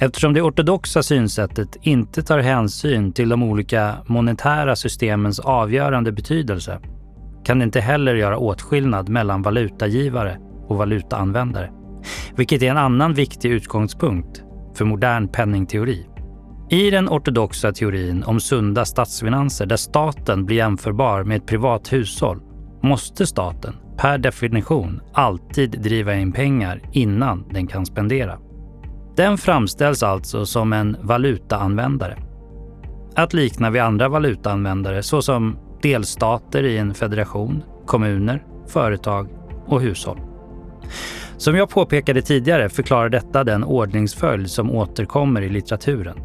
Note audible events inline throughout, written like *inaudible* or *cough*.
Eftersom det ortodoxa synsättet inte tar hänsyn till de olika monetära systemens avgörande betydelse kan det inte heller göra åtskillnad mellan valutagivare och valutaanvändare. Vilket är en annan viktig utgångspunkt för modern penningteori. I den ortodoxa teorin om sunda statsfinanser där staten blir jämförbar med ett privat hushåll måste staten per definition alltid driva in pengar innan den kan spendera. Den framställs alltså som en valutaanvändare. Att likna vid andra valutaanvändare såsom delstater i en federation, kommuner, företag och hushåll. Som jag påpekade tidigare förklarar detta den ordningsföljd som återkommer i litteraturen.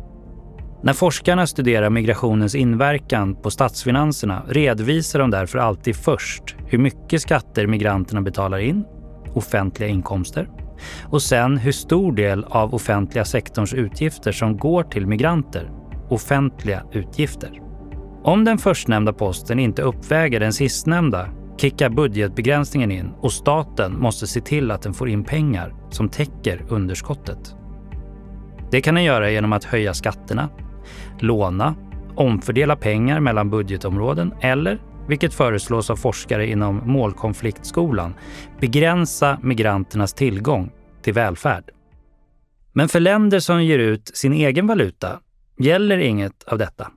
När forskarna studerar migrationens inverkan på statsfinanserna redovisar de därför alltid först hur mycket skatter migranterna betalar in, offentliga inkomster, och sen hur stor del av offentliga sektorns utgifter som går till migranter, offentliga utgifter. Om den förstnämnda posten inte uppväger den sistnämnda kickar budgetbegränsningen in och staten måste se till att den får in pengar som täcker underskottet. Det kan den göra genom att höja skatterna, låna, omfördela pengar mellan budgetområden eller, vilket föreslås av forskare inom målkonfliktskolan, begränsa migranternas tillgång till välfärd. Men för länder som ger ut sin egen valuta gäller inget av detta.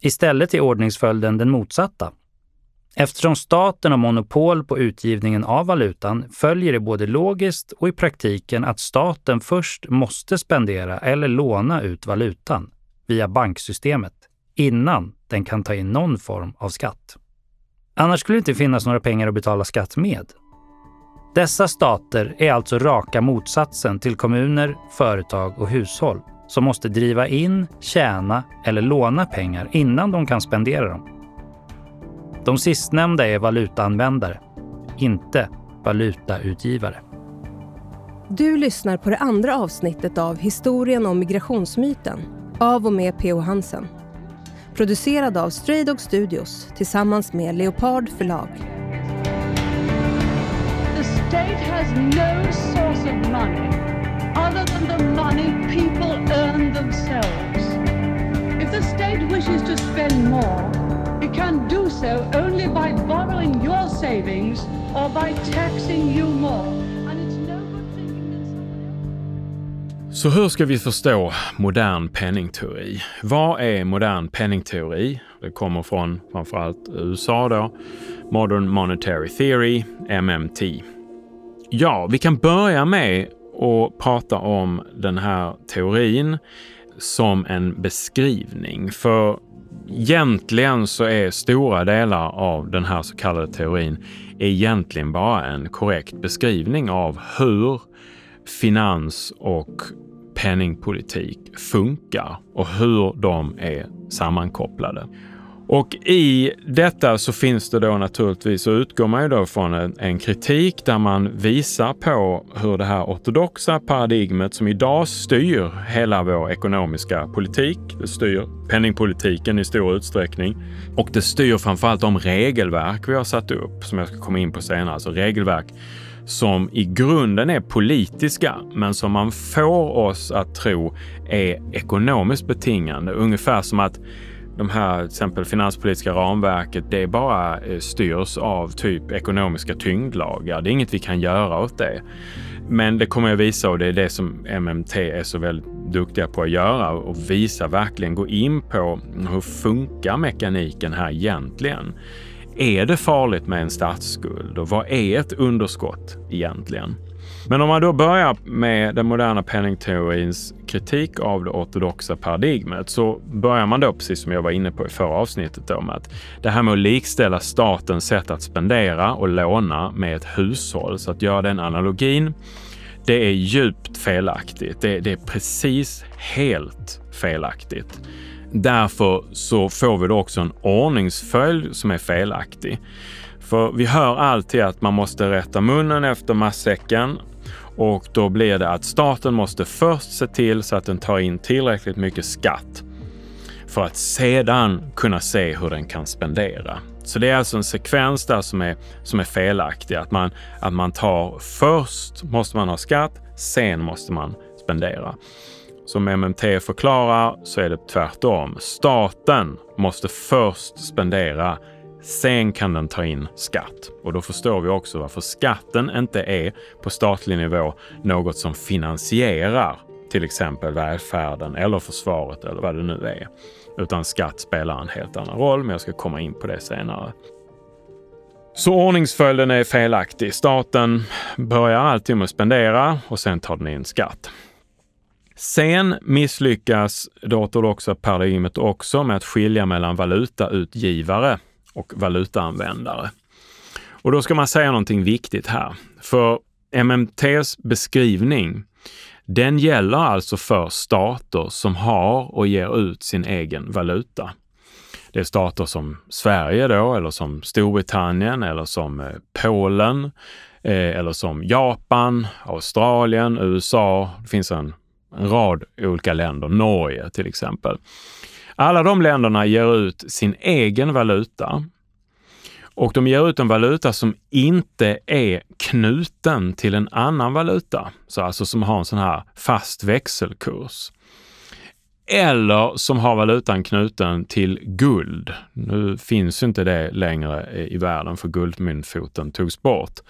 Istället är ordningsföljden den motsatta. Eftersom staten har monopol på utgivningen av valutan följer det både logiskt och i praktiken att staten först måste spendera eller låna ut valutan via banksystemet innan den kan ta in någon form av skatt. Annars skulle det inte finnas några pengar att betala skatt med. Dessa stater är alltså raka motsatsen till kommuner, företag och hushåll som måste driva in, tjäna eller låna pengar innan de kan spendera dem. De sistnämnda är valutaanvändare, inte valutautgivare. Du lyssnar på det andra avsnittet av Historien om migrationsmyten av och med P.O. Hansen. Producerad av Stray Dog Studios tillsammans med Leopard förlag. The state has no source of money other than the money people earn themselves. If the state wishes to spend more, it can do so only by borrowing your savings or by taxing you more. Så hur ska vi förstå modern penningteori? Vad är modern penningteori? Det kommer från framförallt USA då. Modern Monetary Theory, MMT. Ja, vi kan börja med att prata om den här teorin som en beskrivning. För egentligen så är stora delar av den här så kallade teorin egentligen bara en korrekt beskrivning av hur finans och penningpolitik funkar och hur de är sammankopplade. Och i detta så finns det då naturligtvis, så utgår man ju då från en, en, kritik där man visar på hur det här ortodoxa paradigmet som idag styr hela vår ekonomiska politik, det styr penningpolitiken i stor utsträckning och det styr framförallt de regelverk vi har satt upp som jag ska komma in på senare, alltså regelverk som i grunden är politiska, men som man får oss att tro är ekonomiskt betingande. Ungefär som att de här till exempel finanspolitiska ramverket, det bara eh, styrs av typ ekonomiska tyngdlagar. Det är inget vi kan göra åt det. Men det kommer jag visa och det är det som MMT är så väldigt duktiga på att göra och visa verkligen, gå in på hur funkar mekaniken här egentligen? Är det farligt med en statsskuld och vad är ett underskott egentligen? Men om man då börjar med den moderna penningteorins kritik av det ortodoxa paradigmet så börjar man då, precis som jag var inne på i förra avsnittet, då, med att det här med att likställa statens sätt att spendera och låna med ett hushåll, så att göra den analogin, det är djupt felaktigt. Det, det är precis helt felaktigt. Därför så får vi då också en ordningsföljd som är felaktig. För vi hör alltid att man måste rätta munnen efter matsäcken och då blir det att staten måste först se till så att den tar in tillräckligt mycket skatt för att sedan kunna se hur den kan spendera. Så det är alltså en sekvens där som är, som är felaktig. Att man, att man tar först måste man ha skatt, sen måste man spendera som MMT förklarar så är det tvärtom. Staten måste först spendera, sen kan den ta in skatt. Och då förstår vi också varför skatten inte är på statlig nivå något som finansierar till exempel välfärden eller försvaret eller vad det nu är. Utan skatt spelar en helt annan roll, men jag ska komma in på det senare. Så ordningsföljden är felaktig. Staten börjar alltid med att spendera och sen tar den in skatt. Sen misslyckas det ortodoxa paradigmet också med att skilja mellan valutautgivare och valutaanvändare. Och då ska man säga någonting viktigt här. För MMTs beskrivning, den gäller alltså för stater som har och ger ut sin egen valuta. Det är stater som Sverige då, eller som Storbritannien, eller som eh, Polen, eh, eller som Japan, Australien, USA. Det finns en, en rad olika länder, Norge till exempel. Alla de länderna ger ut sin egen valuta. Och de ger ut en valuta som inte är knuten till en annan valuta, så alltså som har en sån här fast växelkurs eller som har valutan knuten till guld. Nu finns ju inte det längre i världen för guldmyntfoten togs bort.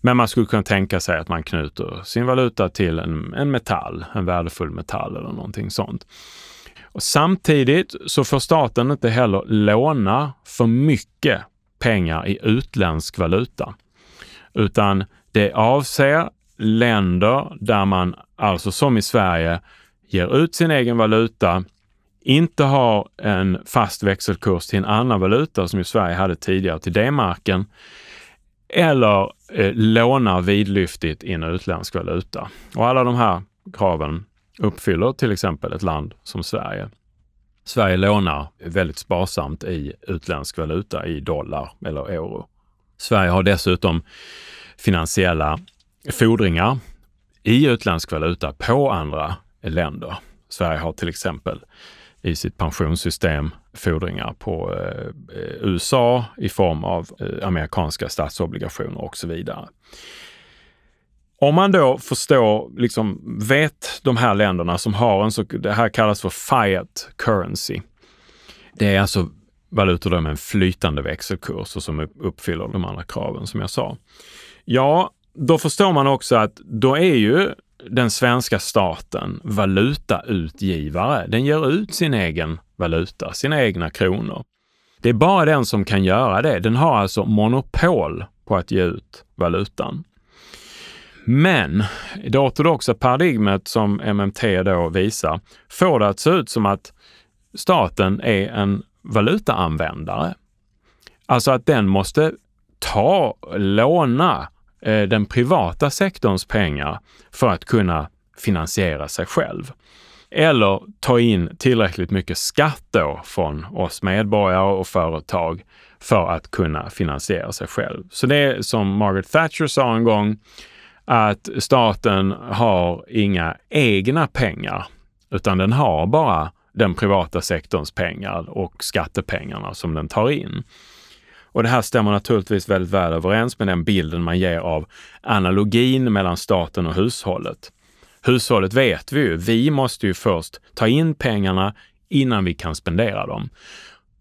Men man skulle kunna tänka sig att man knyter sin valuta till en, en metall, en värdefull metall eller någonting sånt. Och samtidigt så får staten inte heller låna för mycket pengar i utländsk valuta, utan det avser länder där man, alltså som i Sverige, ger ut sin egen valuta, inte har en fast växelkurs till en annan valuta som ju Sverige hade tidigare, till D-marken, eller eh, lånar vidlyftigt in utländsk valuta. Och alla de här kraven uppfyller till exempel ett land som Sverige. Sverige lånar väldigt sparsamt i utländsk valuta, i dollar eller euro. Sverige har dessutom finansiella fordringar i utländsk valuta på andra länder. Sverige har till exempel i sitt pensionssystem fordringar på eh, USA i form av eh, amerikanska statsobligationer och så vidare. Om man då förstår, liksom vet de här länderna som har en så, det här kallas för fiat currency. Det är alltså valutor med en flytande växelkurs och som uppfyller de andra kraven som jag sa. Ja, då förstår man också att då är ju den svenska staten valutautgivare. Den ger ut sin egen valuta, sina egna kronor. Det är bara den som kan göra det. Den har alltså monopol på att ge ut valutan. Men det ortodoxa paradigmet som MMT då visar får det att se ut som att staten är en valutaanvändare. Alltså att den måste ta, låna Eh, den privata sektorns pengar för att kunna finansiera sig själv. Eller ta in tillräckligt mycket skatt då från oss medborgare och företag för att kunna finansiera sig själv. Så det är som Margaret Thatcher sa en gång, att staten har inga egna pengar, utan den har bara den privata sektorns pengar och skattepengarna som den tar in. Och det här stämmer naturligtvis väldigt väl överens med den bilden man ger av analogin mellan staten och hushållet. Hushållet vet vi ju, vi måste ju först ta in pengarna innan vi kan spendera dem.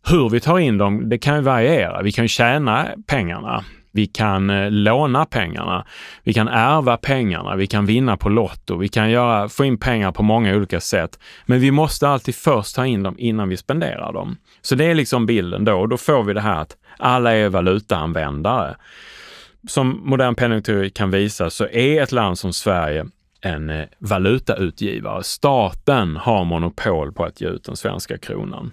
Hur vi tar in dem, det kan ju variera. Vi kan tjäna pengarna. Vi kan eh, låna pengarna. Vi kan ärva pengarna. Vi kan vinna på Lotto. Vi kan göra, få in pengar på många olika sätt. Men vi måste alltid först ta in dem innan vi spenderar dem. Så det är liksom bilden då och då får vi det här att alla är valutaanvändare. Som modern penningteori kan visa så är ett land som Sverige en eh, valutautgivare. Staten har monopol på att ge ut den svenska kronan.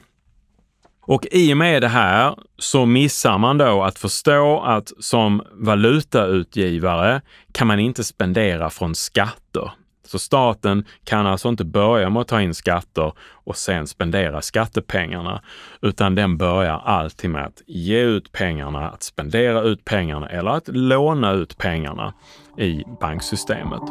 Och i och med det här så missar man då att förstå att som valutautgivare kan man inte spendera från skatter. Så staten kan alltså inte börja med att ta in skatter och sen spendera skattepengarna, utan den börjar alltid med att ge ut pengarna, att spendera ut pengarna eller att låna ut pengarna i banksystemet.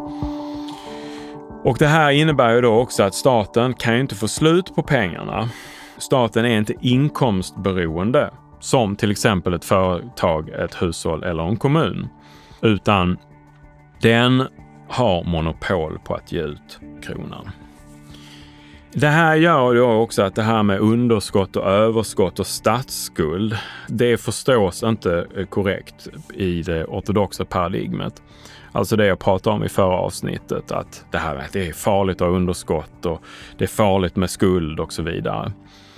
Och det här innebär ju då också att staten kan ju inte få slut på pengarna. Staten är inte inkomstberoende som till exempel ett företag, ett hushåll eller en kommun, utan den har monopol på att ge ut kronan. Det här gör då också att det här med underskott och överskott och statsskuld, det förstås inte korrekt i det ortodoxa paradigmet. Alltså det jag pratade om i förra avsnittet, att det här att det är farligt att ha underskott och det är farligt med skuld och så vidare.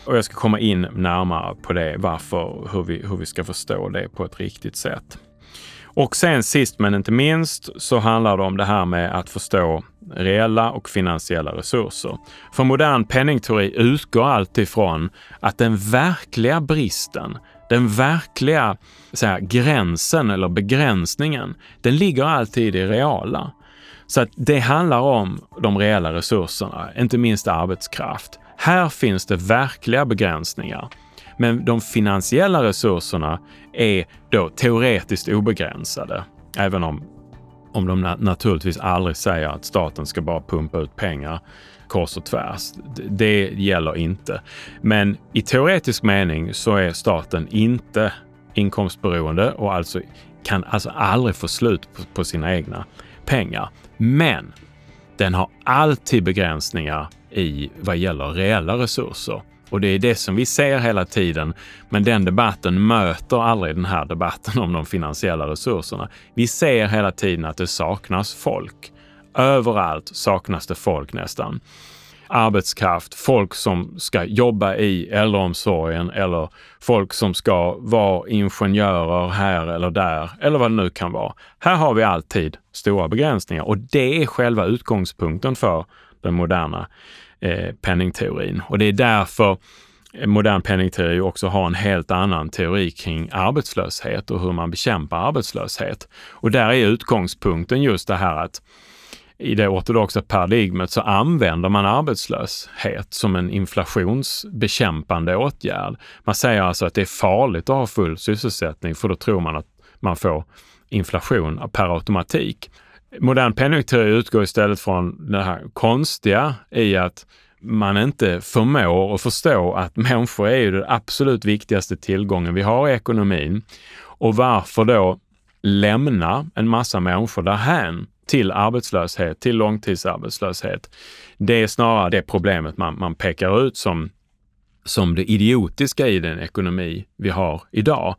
Och jag ska komma in närmare på det, varför, hur vi, hur vi ska förstå det på ett riktigt sätt. Och sen sist men inte minst så handlar det om det här med att förstå reella och finansiella resurser. För modern penningteori utgår alltid från att den verkliga bristen, den verkliga så här, gränsen eller begränsningen, den ligger alltid i reala. Så att det handlar om de reella resurserna, inte minst arbetskraft. Här finns det verkliga begränsningar. Men de finansiella resurserna är då teoretiskt obegränsade, även om, om de naturligtvis aldrig säger att staten ska bara pumpa ut pengar kors och tvärs. Det gäller inte. Men i teoretisk mening så är staten inte inkomstberoende och alltså kan alltså aldrig få slut på, på sina egna pengar. Men den har alltid begränsningar i vad gäller reella resurser. Och det är det som vi ser hela tiden. Men den debatten möter aldrig den här debatten om de finansiella resurserna. Vi ser hela tiden att det saknas folk. Överallt saknas det folk nästan. Arbetskraft, folk som ska jobba i äldreomsorgen eller folk som ska vara ingenjörer här eller där eller vad det nu kan vara. Här har vi alltid stora begränsningar och det är själva utgångspunkten för den moderna eh, penningteorin. Och det är därför modern penningteori också har en helt annan teori kring arbetslöshet och hur man bekämpar arbetslöshet. Och där är utgångspunkten just det här att i det ortodoxa paradigmet så använder man arbetslöshet som en inflationsbekämpande åtgärd. Man säger alltså att det är farligt att ha full sysselsättning för då tror man att man får inflation per automatik. Modern penningteori utgår istället från det här konstiga i att man inte förmår att förstå att människor är ju den absolut viktigaste tillgången vi har i ekonomin. Och varför då lämna en massa människor därhän till arbetslöshet, till långtidsarbetslöshet. Det är snarare det problemet man, man pekar ut som, som det idiotiska i den ekonomi vi har idag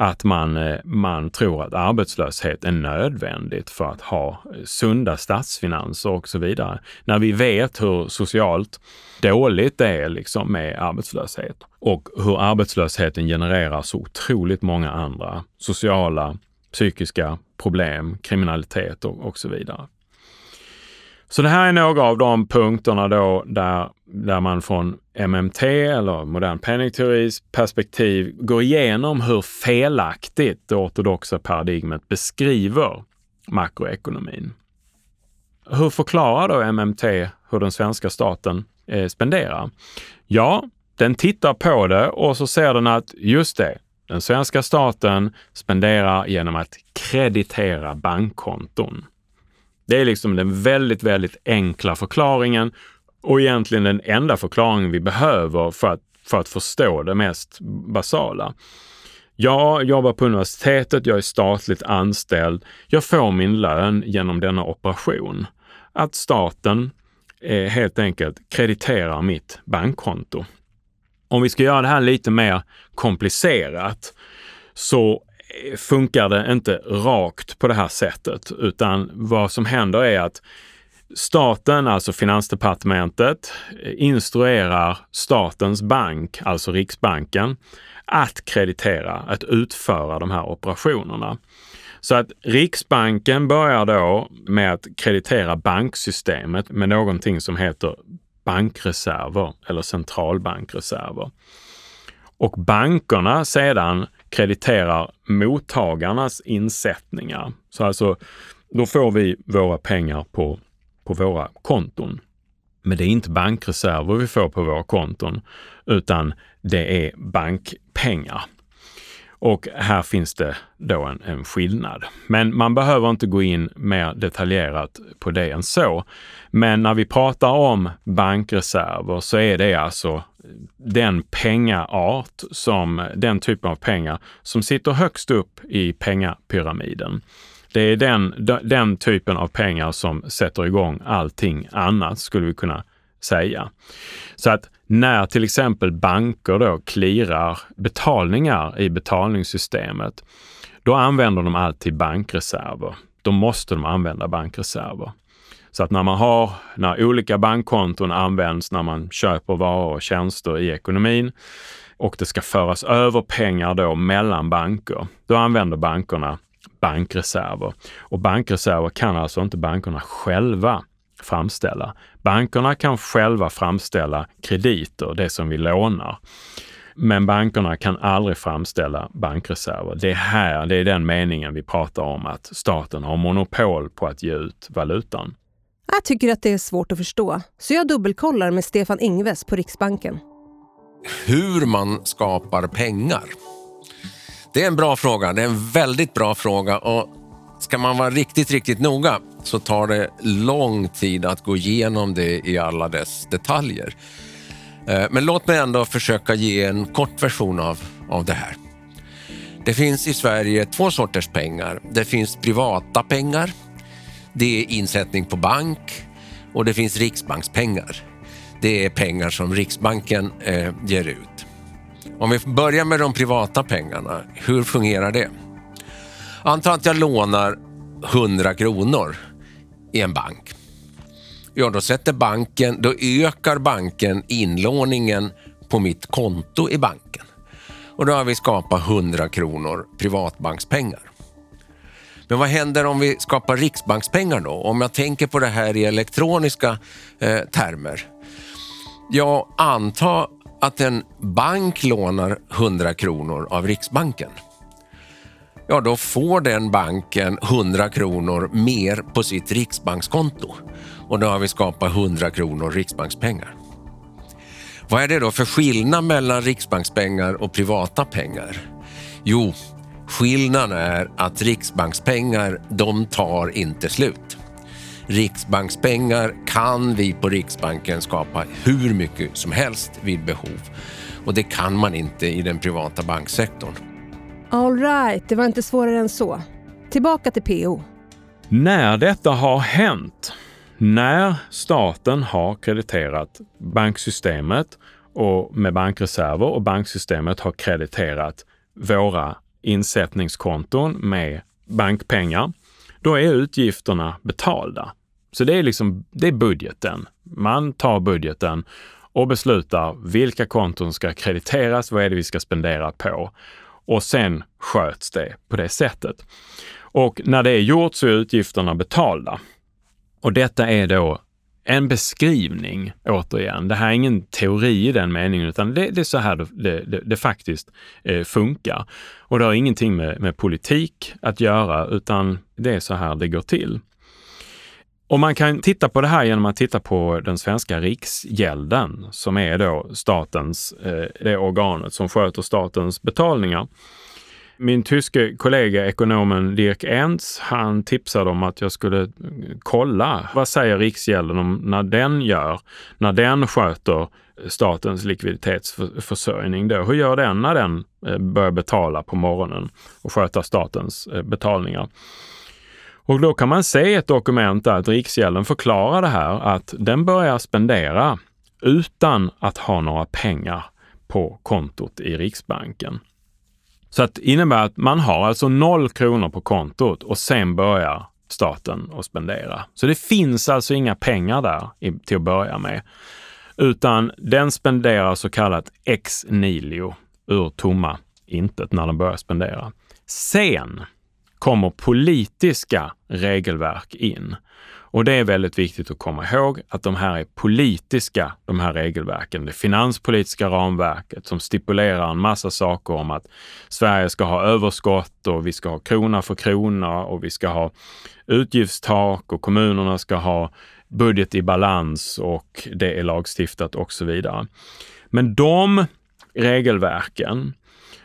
att man, eh, man tror att arbetslöshet är nödvändigt för att ha eh, sunda statsfinanser och så vidare. När vi vet hur socialt dåligt det är liksom med arbetslöshet och hur arbetslösheten genererar så otroligt många andra sociala, psykiska problem, kriminalitet och, och så vidare. Så det här är några av de punkterna då där, där man från MMT eller modern penningteoris perspektiv går igenom hur felaktigt det ortodoxa paradigmet beskriver makroekonomin. Hur förklarar då MMT hur den svenska staten eh, spenderar? Ja, den tittar på det och så ser den att just det, den svenska staten spenderar genom att kreditera bankkonton. Det är liksom den väldigt, väldigt enkla förklaringen och egentligen den enda förklaringen vi behöver för att, för att förstå det mest basala. Jag jobbar på universitetet, jag är statligt anställd. Jag får min lön genom denna operation. Att staten eh, helt enkelt krediterar mitt bankkonto. Om vi ska göra det här lite mer komplicerat så funkar det inte rakt på det här sättet, utan vad som händer är att staten, alltså Finansdepartementet, instruerar statens bank, alltså Riksbanken, att kreditera, att utföra de här operationerna. Så att Riksbanken börjar då med att kreditera banksystemet med någonting som heter bankreserver eller centralbankreserver. Och bankerna sedan krediterar mottagarnas insättningar. Så alltså, då får vi våra pengar på, på våra konton. Men det är inte bankreserver vi får på våra konton, utan det är bankpengar. Och här finns det då en, en, skillnad. Men man behöver inte gå in mer detaljerat på det än så. Men när vi pratar om bankreserver så är det alltså den pengaart som, den typen av pengar som sitter högst upp i pengapyramiden. Det är den, den typen av pengar som sätter igång allting annat, skulle vi kunna säga. Så att när till exempel banker då clearar betalningar i betalningssystemet, då använder de alltid bankreserver. Då måste de använda bankreserver. Så att när man har, när olika bankkonton används när man köper varor och tjänster i ekonomin och det ska föras över pengar då mellan banker, då använder bankerna bankreserver. Och bankreserver kan alltså inte bankerna själva framställa. Bankerna kan själva framställa krediter, det som vi lånar. Men bankerna kan aldrig framställa bankreserver. Det är här, det är den meningen vi pratar om att staten har monopol på att ge ut valutan. Jag tycker att det är svårt att förstå, så jag dubbelkollar med Stefan Ingves på Riksbanken. Hur man skapar pengar. Det är en bra fråga. Det är en väldigt bra fråga. Och ska man vara riktigt, riktigt noga så tar det lång tid att gå igenom det i alla dess detaljer. Eh, men låt mig ändå försöka ge en kort version av, av det här. Det finns i Sverige två sorters pengar. Det finns privata pengar. Det är insättning på bank och det finns riksbankspengar. Det är pengar som Riksbanken eh, ger ut. Om vi börjar med de privata pengarna, hur fungerar det? Anta att jag lånar 100 kronor i en bank. Ja, då sätter banken, då ökar banken inlåningen på mitt konto i banken. Och då har vi skapat 100 kronor privatbankspengar. Men vad händer om vi skapar riksbankspengar då? Om jag tänker på det här i elektroniska eh, termer. Ja, anta att en bank lånar 100 kronor av Riksbanken. Ja, då får den banken 100 kronor mer på sitt riksbankskonto och då har vi skapat 100 kronor riksbankspengar. Vad är det då för skillnad mellan riksbankspengar och privata pengar? Jo, skillnaden är att riksbankspengar, de tar inte slut. Riksbankspengar kan vi på Riksbanken skapa hur mycket som helst vid behov. Och det kan man inte i den privata banksektorn. All right, det var inte svårare än så. Tillbaka till PO. När detta har hänt, när staten har krediterat banksystemet och med bankreserver och banksystemet har krediterat våra insättningskonton med bankpengar, då är utgifterna betalda. Så det är liksom, det är budgeten. Man tar budgeten och beslutar vilka konton ska krediteras, vad är det vi ska spendera på? Och sen sköts det på det sättet. Och när det är gjort så är utgifterna betalda. Och detta är då en beskrivning, återigen. Det här är ingen teori i den meningen, utan det, det är så här det, det, det faktiskt eh, funkar. Och det har ingenting med, med politik att göra, utan det är så här det går till. Och man kan titta på det här genom att titta på den svenska riksgälden som är då statens, eh, det organet som sköter statens betalningar. Min tyske kollega ekonomen Dirk Entz, han tipsade om att jag skulle kolla vad säger Riksgälden om när den gör, när den sköter statens likviditetsförsörjning. Då. Hur gör den när den eh, börjar betala på morgonen och sköta statens eh, betalningar? Och då kan man se ett dokument där att Riksgälden förklarar det här att den börjar spendera utan att ha några pengar på kontot i Riksbanken. Så att det innebär att man har alltså noll kronor på kontot och sen börjar staten att spendera. Så det finns alltså inga pengar där till att börja med, utan den spenderar så kallat ex nilio, ur tomma intet, när den börjar spendera. Sen kommer politiska regelverk in. Och det är väldigt viktigt att komma ihåg att de här är politiska, de här regelverken. Det finanspolitiska ramverket som stipulerar en massa saker om att Sverige ska ha överskott och vi ska ha krona för krona och vi ska ha utgiftstak och kommunerna ska ha budget i balans och det är lagstiftat och så vidare. Men de regelverken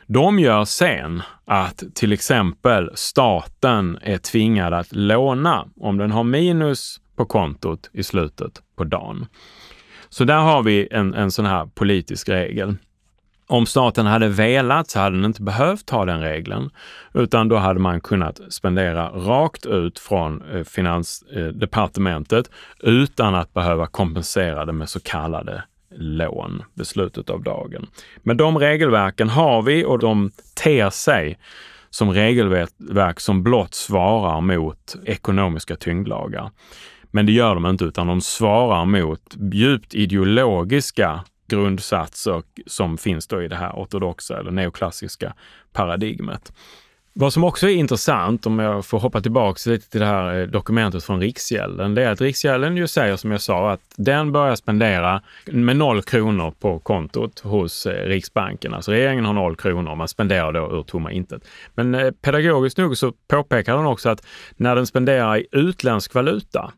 de gör sen att till exempel staten är tvingad att låna om den har minus på kontot i slutet på dagen. Så där har vi en, en sån här politisk regel. Om staten hade velat så hade den inte behövt ha den regeln, utan då hade man kunnat spendera rakt ut från eh, Finansdepartementet eh, utan att behöva kompensera det med så kallade lån vid slutet av dagen. Men de regelverken har vi och de ter sig som regelverk som blott svarar mot ekonomiska tyngdlagar. Men det gör de inte, utan de svarar mot djupt ideologiska grundsatser som finns då i det här ortodoxa eller neoklassiska paradigmet. Vad som också är intressant, om jag får hoppa tillbaka lite till det här eh, dokumentet från Riksgälden, det är att Riksgälden ju säger som jag sa att den börjar spendera med noll kronor på kontot hos eh, Riksbanken. Alltså regeringen har noll kronor och man spenderar då ur tomma intet. Men eh, pedagogiskt nog så påpekar den också att när den spenderar i utländsk valuta,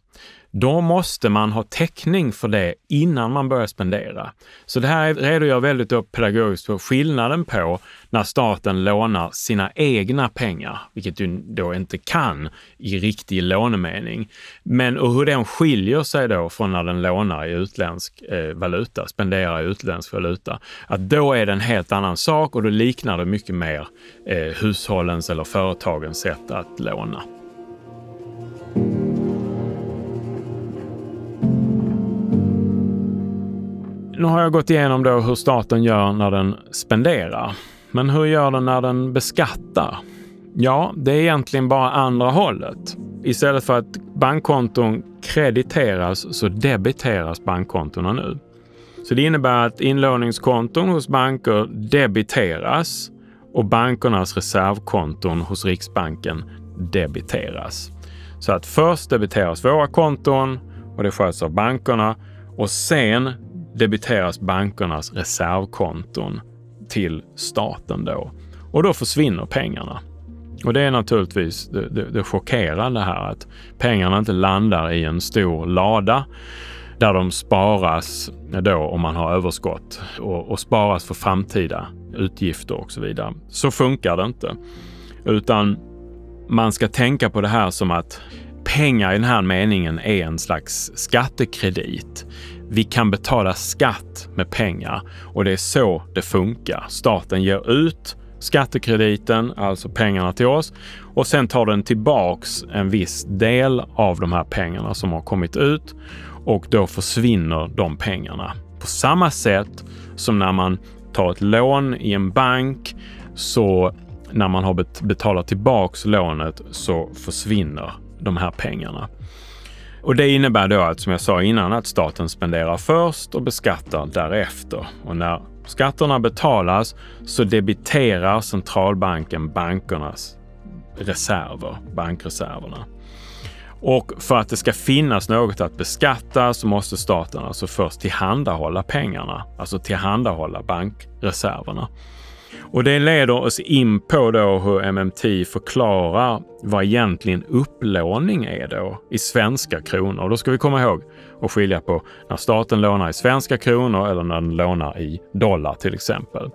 då måste man ha täckning för det innan man börjar spendera. Så det här redogör väldigt upp pedagogiskt för skillnaden på när staten lånar sina egna pengar, vilket du då inte kan i riktig lånemening. Men och hur den skiljer sig då från när den lånar i utländsk eh, valuta, spenderar i utländsk valuta. Att då är det en helt annan sak och då liknar det mycket mer eh, hushållens eller företagens sätt att låna. Nu har jag gått igenom då hur staten gör när den spenderar. Men hur gör den när den beskattar? Ja, det är egentligen bara andra hållet. Istället för att bankkonton krediteras så debiteras bankkontona nu. Så det innebär att inlåningskonton hos banker debiteras och bankernas reservkonton hos Riksbanken debiteras. Så att först debiteras våra konton och det sköts av bankerna och sen debiteras bankernas reservkonton till staten då. Och då försvinner pengarna. Och det är naturligtvis det, det, det chockerande här att pengarna inte landar i en stor lada där de sparas då om man har överskott och, och sparas för framtida utgifter och så vidare. Så funkar det inte. Utan man ska tänka på det här som att pengar i den här meningen är en slags skattekredit. Vi kan betala skatt med pengar och det är så det funkar. Staten ger ut skattekrediten, alltså pengarna till oss och sen tar den tillbaks en viss del av de här pengarna som har kommit ut och då försvinner de pengarna. På samma sätt som när man tar ett lån i en bank så när man har betalat tillbaks lånet så försvinner de här pengarna. Och det innebär då att, som jag sa innan, att staten spenderar först och beskattar därefter. Och när skatterna betalas så debiterar centralbanken bankernas reserver, bankreserverna. Och för att det ska finnas något att beskatta så måste staten alltså först tillhandahålla pengarna, alltså tillhandahålla bankreserverna. Och det leder oss in på då hur MMT förklarar vad egentligen upplåning är då i svenska kronor. Då ska vi komma ihåg och skilja på när staten lånar i svenska kronor eller när den lånar i dollar till exempel.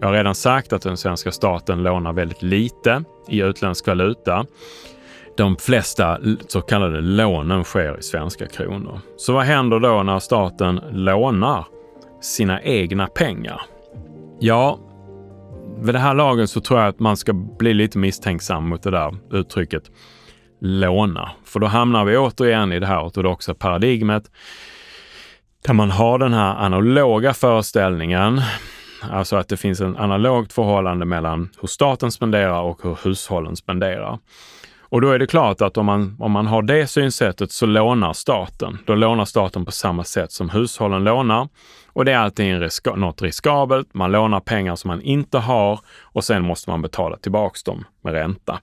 Jag har redan sagt att den svenska staten lånar väldigt lite i utländsk valuta. De flesta så kallade lånen sker i svenska kronor. Så vad händer då när staten lånar sina egna pengar? Ja, vid det här laget så tror jag att man ska bli lite misstänksam mot det där uttrycket låna. För då hamnar vi återigen i det här ortodoxa paradigmet där man har den här analoga föreställningen, alltså att det finns en analogt förhållande mellan hur staten spenderar och hur hushållen spenderar. Och då är det klart att om man, om man har det synsättet så lånar staten. Då lånar staten på samma sätt som hushållen lånar. Och det är alltid risk något riskabelt. Man lånar pengar som man inte har och sen måste man betala tillbaks dem med ränta.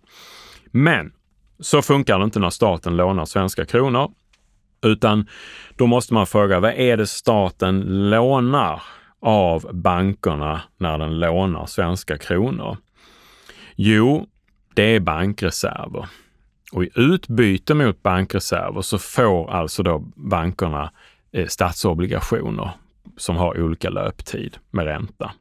Men så funkar det inte när staten lånar svenska kronor. Utan då måste man fråga, vad är det staten lånar av bankerna när den lånar svenska kronor? Jo, det är bankreserver. Och i utbyte mot bankreserver så får alltså då bankerna eh, statsobligationer som har olika löptid med ränta.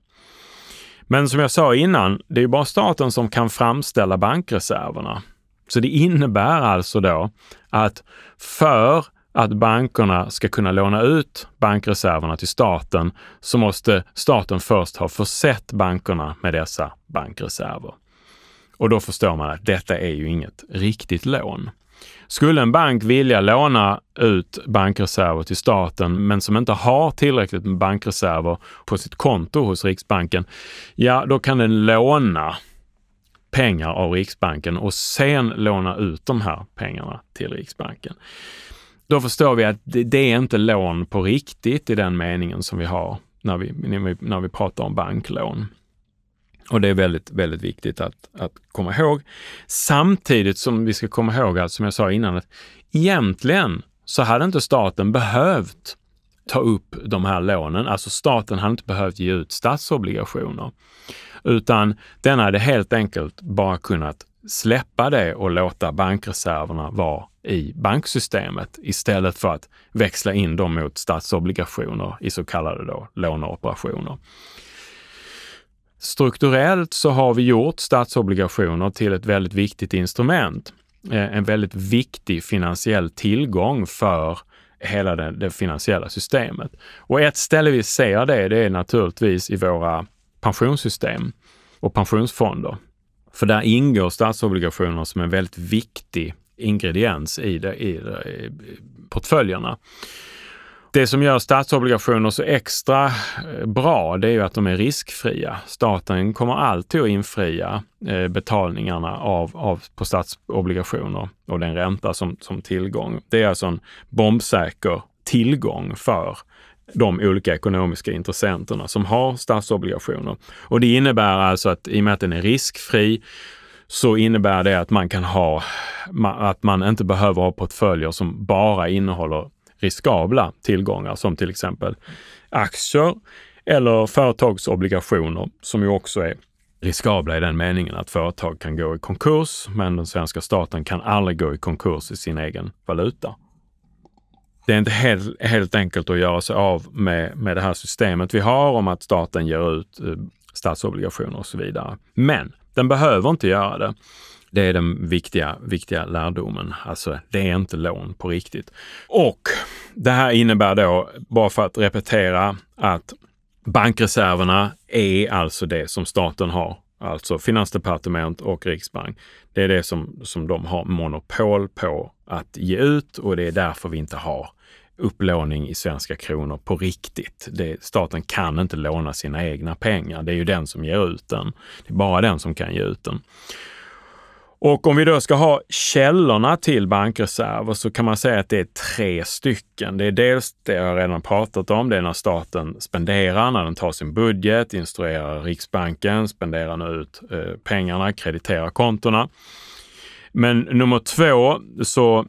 Men som jag sa innan, det är bara staten som kan framställa bankreserverna. Så det innebär alltså då att för att bankerna ska kunna låna ut bankreserverna till staten så måste staten först ha försett bankerna med dessa bankreserver. Och då förstår man att detta är ju inget riktigt lån. Skulle en bank vilja låna ut bankreserver till staten men som inte har tillräckligt med bankreserver på sitt konto hos Riksbanken, ja då kan den låna pengar av Riksbanken och sen låna ut de här pengarna till Riksbanken. Då förstår vi att det, är inte lån på riktigt i den meningen som vi har när vi, när vi pratar om banklån. Och det är väldigt, väldigt viktigt att, att komma ihåg. Samtidigt som vi ska komma ihåg, att, som jag sa innan, att egentligen så hade inte staten behövt ta upp de här lånen. Alltså staten hade inte behövt ge ut statsobligationer, utan den hade helt enkelt bara kunnat släppa det och låta bankreserverna vara i banksystemet istället för att växla in dem mot statsobligationer i så kallade då låneoperationer. Strukturellt så har vi gjort statsobligationer till ett väldigt viktigt instrument. Eh, en väldigt viktig finansiell tillgång för hela det, det, finansiella systemet. Och ett ställe vi ser det, det är naturligtvis i våra pensionssystem och pensionsfonder. För där ingår statsobligationer som en väldigt viktig ingrediens i, det, i, det, i portföljerna. Det som gör statsobligationer så extra eh, bra, det är ju att de är riskfria. Staten kommer alltid att infria eh, betalningarna av, av, på statsobligationer och den ränta som, som tillgång. Det är alltså en bombsäker tillgång för de olika ekonomiska intressenterna som har statsobligationer. Och det innebär alltså att i och med att den är riskfri så innebär det att man kan ha, att man inte behöver ha portföljer som bara innehåller riskabla tillgångar som till exempel aktier eller företagsobligationer som ju också är riskabla i den meningen att företag kan gå i konkurs, men den svenska staten kan aldrig gå i konkurs i sin egen valuta. Det är inte helt, helt enkelt att göra sig av med, med det här systemet vi har om att staten ger ut eh, statsobligationer och så vidare. Men den behöver inte göra det. Det är den viktiga, viktiga lärdomen. Alltså, det är inte lån på riktigt. Och det här innebär då, bara för att repetera, att bankreserverna är alltså det som staten har. Alltså Finansdepartement och Riksbank. Det är det som, som de har monopol på att ge ut och det är därför vi inte har upplåning i svenska kronor på riktigt. Det, staten kan inte låna sina egna pengar. Det är ju den som ger ut den. Det är bara den som kan ge ut den. Och om vi då ska ha källorna till bankreserver så kan man säga att det är tre stycken. Det är dels det jag redan pratat om, det är när staten spenderar, när den tar sin budget, instruerar Riksbanken, spenderar nu ut eh, pengarna, krediterar kontona. Men nummer två så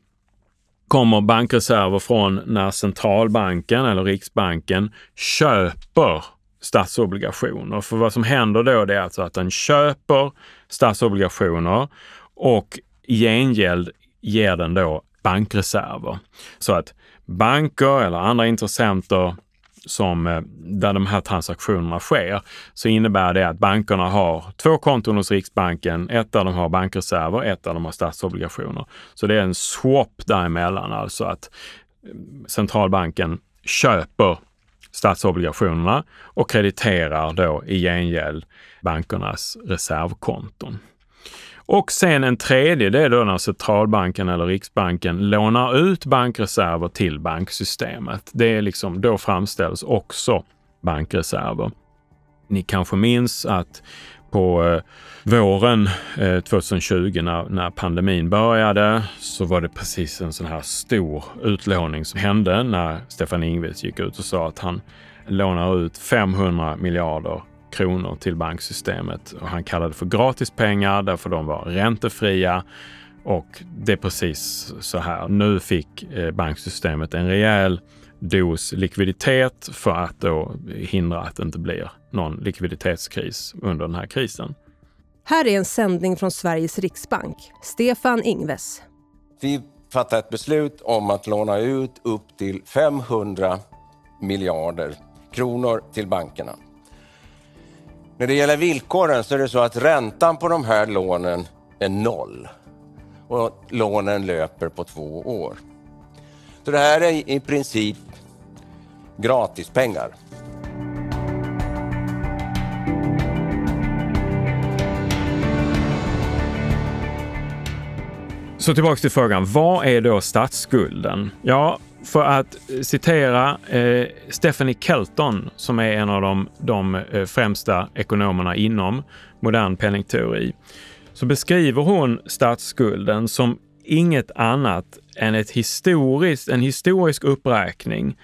kommer bankreserver från när centralbanken eller Riksbanken köper statsobligationer. För vad som händer då det är alltså att den köper statsobligationer och i gengäld ger den då bankreserver. Så att banker eller andra intressenter som, eh, där de här transaktionerna sker, så innebär det att bankerna har två konton hos Riksbanken. Ett där de har bankreserver, ett där de har statsobligationer. Så det är en swap däremellan, alltså att eh, centralbanken köper statsobligationerna och krediterar då i gengäld bankernas reservkonton. Och sen en tredje, det är då när centralbanken eller Riksbanken lånar ut bankreserver till banksystemet. Det är liksom, då framställs också bankreserver. Ni kanske minns att på eh, våren eh, 2020 när, när pandemin började så var det precis en sån här stor utlåning som hände när Stefan Ingves gick ut och sa att han lånar ut 500 miljarder kronor till banksystemet. Och han kallade det för gratispengar därför de var räntefria. Och det är precis så här. Nu fick eh, banksystemet en rejäl dos likviditet för att då hindra att det inte blir någon likviditetskris under den här krisen. Här är en sändning från Sveriges riksbank. Stefan Ingves. Vi fattar ett beslut om att låna ut upp till 500 miljarder kronor till bankerna. När det gäller villkoren så är det så att räntan på de här lånen är noll och lånen löper på två år. Så det här är i princip gratispengar. Så tillbaka till frågan, vad är då statsskulden? Ja, för att citera eh, Stephanie Kelton som är en av de, de eh, främsta ekonomerna inom modern penningteori, så beskriver hon statsskulden som inget annat än ett historiskt, en historisk uppräkning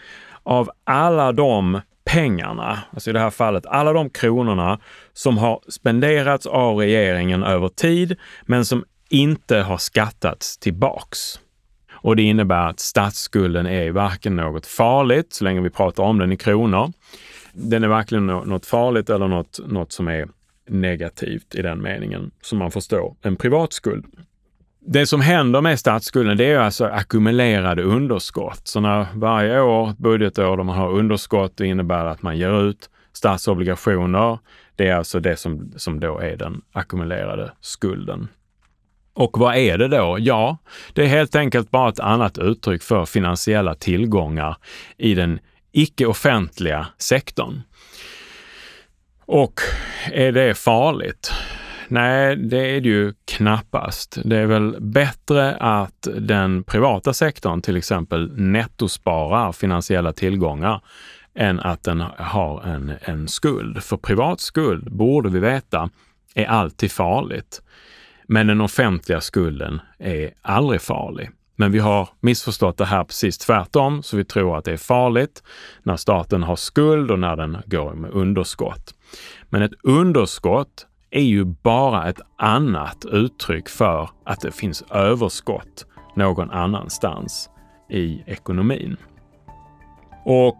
av alla de pengarna, alltså i det här fallet alla de kronorna som har spenderats av regeringen över tid, men som inte har skattats tillbaks. Och det innebär att statsskulden är varken något farligt, så länge vi pratar om den i kronor. Den är varken något farligt eller något, något som är negativt i den meningen, som man förstår en privatskuld. Det som händer med statsskulden, det är alltså ackumulerade underskott. Så när varje år, budgetår, man har underskott, det innebär att man ger ut statsobligationer. Det är alltså det som, som då är den ackumulerade skulden. Och vad är det då? Ja, det är helt enkelt bara ett annat uttryck för finansiella tillgångar i den icke-offentliga sektorn. Och är det farligt? Nej, det är det ju knappast. Det är väl bättre att den privata sektorn till exempel nettosparar finansiella tillgångar än att den har en, en skuld. För privat skuld, borde vi veta, är alltid farligt. Men den offentliga skulden är aldrig farlig. Men vi har missförstått det här precis tvärtom, så vi tror att det är farligt när staten har skuld och när den går med underskott. Men ett underskott är ju bara ett annat uttryck för att det finns överskott någon annanstans i ekonomin. Och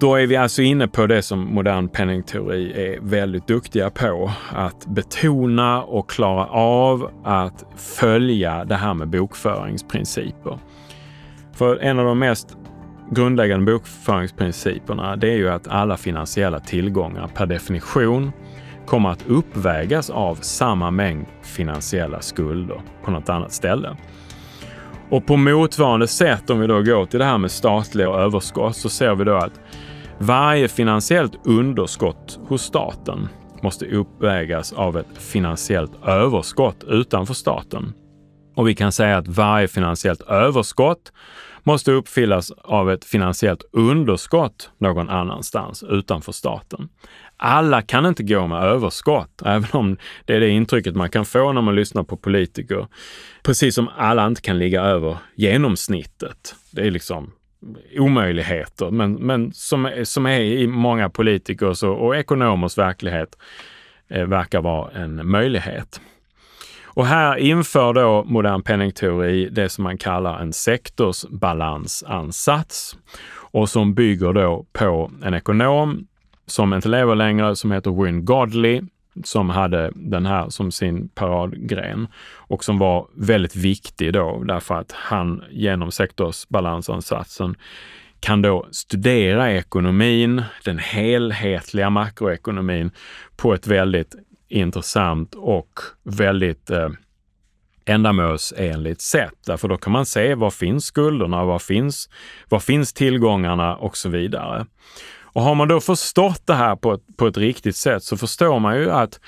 då är vi alltså inne på det som modern penningteori är väldigt duktiga på. Att betona och klara av att följa det här med bokföringsprinciper. För en av de mest grundläggande bokföringsprinciperna det är ju att alla finansiella tillgångar per definition kommer att uppvägas av samma mängd finansiella skulder på något annat ställe. Och på motsvarande sätt, om vi då går till det här med statliga överskott, så ser vi då att varje finansiellt underskott hos staten måste uppvägas av ett finansiellt överskott utanför staten. Och vi kan säga att varje finansiellt överskott måste uppfyllas av ett finansiellt underskott någon annanstans utanför staten. Alla kan inte gå med överskott, *laughs* även om det är det intrycket man kan få när man lyssnar på politiker. Precis som alla inte kan ligga över genomsnittet. Det är liksom omöjligheter, men, men som, som är i många politikers och, och ekonomers verklighet eh, verkar vara en möjlighet. Och här inför då modern penningteori det som man kallar en sektorsbalansansats och som bygger då på en ekonom som inte lever längre, som heter Wynne Godley, som hade den här som sin paradgren och som var väldigt viktig då därför att han genom sektorsbalansansatsen kan då studera ekonomin, den helhetliga makroekonomin på ett väldigt intressant och väldigt eh, ändamålsenligt sätt. Därför då kan man se var finns skulderna, var finns, var finns tillgångarna och så vidare. Och har man då förstått det här på ett, på ett riktigt sätt så förstår man ju att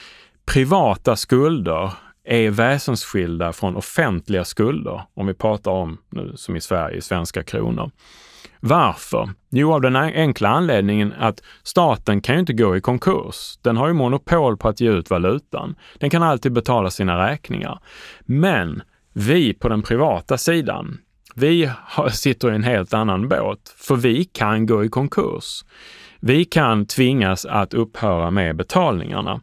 privata skulder är väsensskilda från offentliga skulder, om vi pratar om, nu som i Sverige, svenska kronor. Varför? Jo, av den enkla anledningen att staten kan ju inte gå i konkurs. Den har ju monopol på att ge ut valutan. Den kan alltid betala sina räkningar. Men vi på den privata sidan, vi sitter i en helt annan båt, för vi kan gå i konkurs. Vi kan tvingas att upphöra med betalningarna.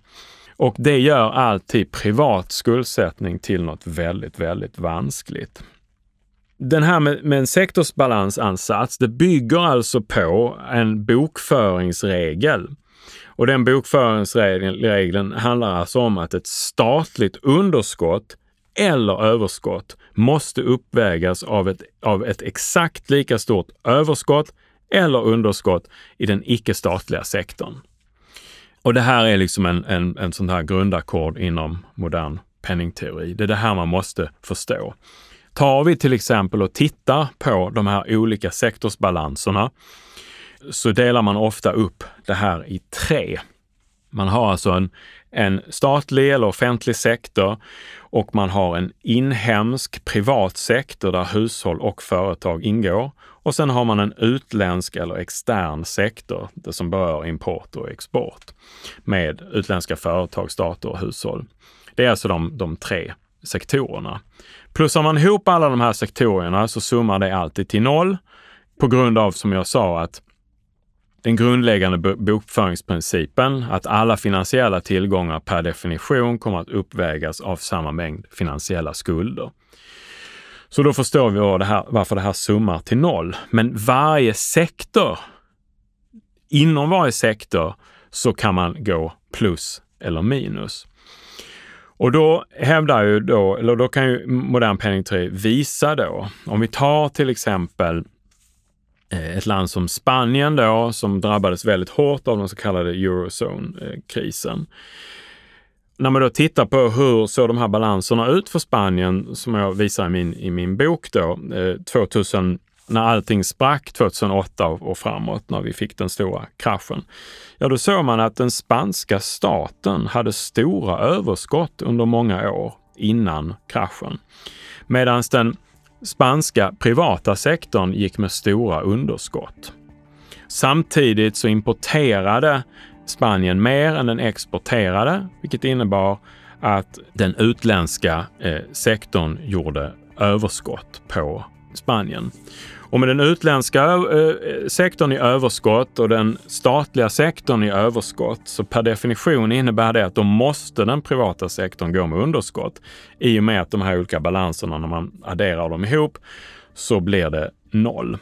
Och det gör alltid privat skuldsättning till något väldigt, väldigt vanskligt. Den här med, med en sektorsbalansansats, det bygger alltså på en bokföringsregel. Och den bokföringsregeln handlar alltså om att ett statligt underskott eller överskott måste uppvägas av ett, av ett exakt lika stort överskott eller underskott i den icke-statliga sektorn. Och det här är liksom en, en, en sån här grundackord inom modern penningteori. Det är det här man måste förstå. Tar vi till exempel och tittar på de här olika sektorsbalanserna så delar man ofta upp det här i tre. Man har alltså en, en statlig eller offentlig sektor och man har en inhemsk privat sektor där hushåll och företag ingår. Och sen har man en utländsk eller extern sektor, det som berör import och export, med utländska företag, stater och hushåll. Det är alltså de, de tre sektorerna. Plussar man ihop alla de här sektorerna så summar det alltid till noll på grund av, som jag sa, att den grundläggande bokföringsprincipen att alla finansiella tillgångar per definition kommer att uppvägas av samma mängd finansiella skulder. Så då förstår vi det här, varför det här summar till noll. Men varje sektor, inom varje sektor så kan man gå plus eller minus. Och då hävdar ju då, eller då kan ju modern penningteori visa då, om vi tar till exempel eh, ett land som Spanien då, som drabbades väldigt hårt av den så kallade eurozone-krisen. Eh, när man då tittar på hur såg de här balanserna ut för Spanien, som jag visar i min, i min bok då, eh, 2000 när allting sprack 2008 och framåt, när vi fick den stora kraschen, ja då såg man att den spanska staten hade stora överskott under många år innan kraschen. Medan den spanska privata sektorn gick med stora underskott. Samtidigt så importerade Spanien mer än den exporterade, vilket innebar att den utländska eh, sektorn gjorde överskott på Spanien. Och med den utländska eh, sektorn i överskott och den statliga sektorn i överskott, så per definition innebär det att då måste den privata sektorn gå med underskott. I och med att de här olika balanserna, när man adderar dem ihop, så blir det noll.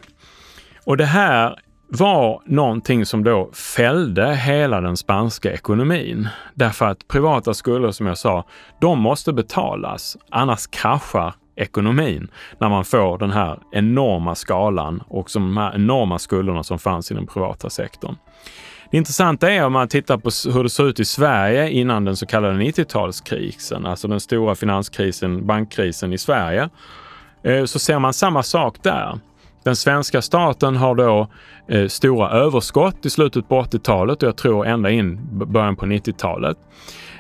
Och det här var någonting som då fällde hela den spanska ekonomin. Därför att privata skulder, som jag sa, de måste betalas. Annars kraschar ekonomin när man får den här enorma skalan och de här enorma skulderna som fanns i den privata sektorn. Det intressanta är om man tittar på hur det såg ut i Sverige innan den så kallade 90-talskrisen, alltså den stora finanskrisen, bankkrisen i Sverige, eh, så ser man samma sak där. Den svenska staten har då eh, stora överskott i slutet på 80-talet och jag tror ända in början på 90-talet.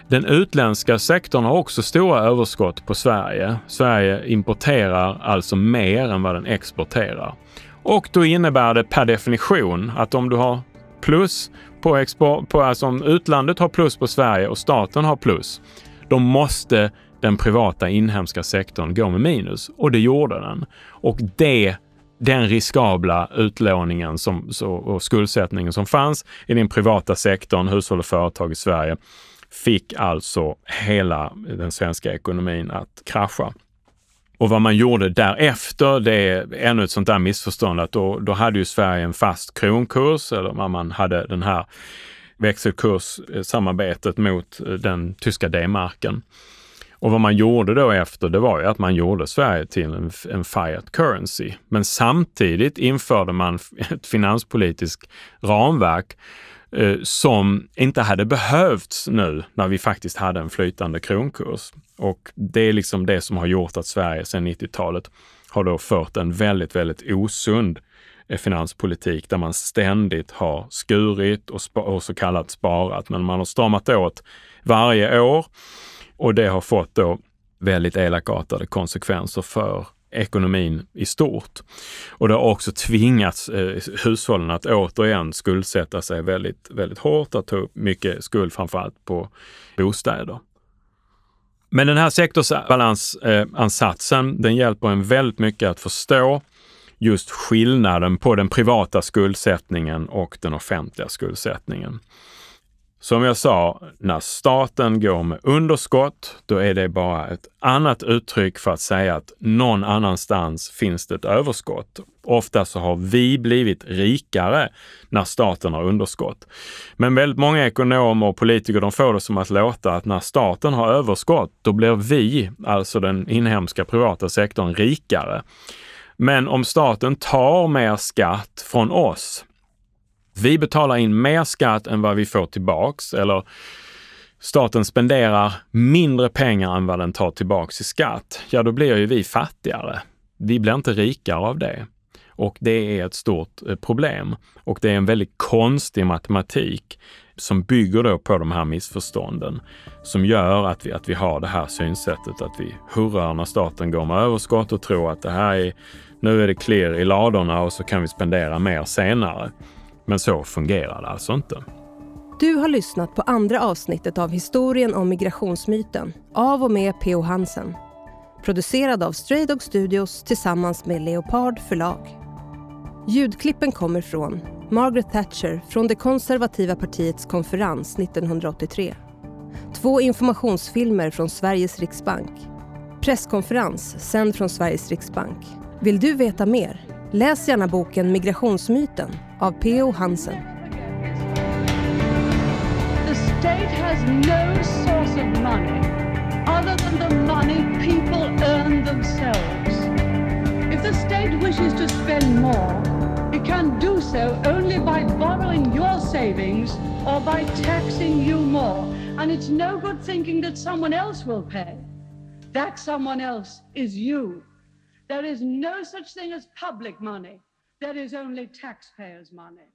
Den utländska sektorn har också stora överskott på Sverige. Sverige importerar alltså mer än vad den exporterar. Och då innebär det per definition att om du har plus på export, på, alltså om utlandet har plus på Sverige och staten har plus, då måste den privata inhemska sektorn gå med minus. Och det gjorde den. Och det den riskabla utlåningen som, så, och skuldsättningen som fanns i den privata sektorn, hushåll och företag i Sverige, fick alltså hela den svenska ekonomin att krascha. Och vad man gjorde därefter, det är ännu ett sånt där missförstånd att då, då hade ju Sverige en fast kronkurs, eller man hade den här växelkurssamarbetet mot den tyska D-marken. Och vad man gjorde då efter, det var ju att man gjorde Sverige till en, en fiat currency. Men samtidigt införde man *laughs* ett finanspolitiskt ramverk eh, som inte hade behövts nu när vi faktiskt hade en flytande kronkurs. Och det är liksom det som har gjort att Sverige sedan 90-talet har då fört en väldigt, väldigt osund eh, finanspolitik där man ständigt har skurit och, och så kallat sparat. Men man har stramat åt varje år och det har fått då väldigt elakartade konsekvenser för ekonomin i stort. Och det har också tvingats eh, hushållen att återigen skuldsätta sig väldigt, väldigt hårt, att ta upp mycket skuld framförallt på bostäder. Men den här sektorsbalansansatsen, eh, den hjälper en väldigt mycket att förstå just skillnaden på den privata skuldsättningen och den offentliga skuldsättningen. Som jag sa, när staten går med underskott, då är det bara ett annat uttryck för att säga att någon annanstans finns det ett överskott. Ofta så har vi blivit rikare när staten har underskott. Men väldigt många ekonomer och politiker de får det som att låta att när staten har överskott, då blir vi, alltså den inhemska privata sektorn, rikare. Men om staten tar mer skatt från oss, vi betalar in mer skatt än vad vi får tillbaks eller staten spenderar mindre pengar än vad den tar tillbaks i skatt, ja då blir ju vi fattigare. Vi blir inte rikare av det. Och det är ett stort eh, problem. Och det är en väldigt konstig matematik som bygger då på de här missförstånden som gör att vi, att vi har det här synsättet att vi hurrar när staten går med överskott och tror att det här är, nu är det clear i ladorna och så kan vi spendera mer senare. Men så fungerar det alltså inte. Du har lyssnat på andra avsnittet av historien om migrationsmyten av och med P.O. Hansen. Producerad av Stray Dog Studios tillsammans med Leopard förlag. Ljudklippen kommer från Margaret Thatcher från det konservativa partiets konferens 1983. Två informationsfilmer från Sveriges riksbank. Presskonferens sänd från Sveriges riksbank. Vill du veta mer? Läs gärna boken Migrationsmyten av P.O. Hansen. The state has no source of money other than the money people earn themselves. If the state wishes to spend more, it can do so only by borrowing your savings or by taxing you more. And it's no good thinking that someone else will pay. That someone else is you. There is no such thing as public money. There is only taxpayers' money.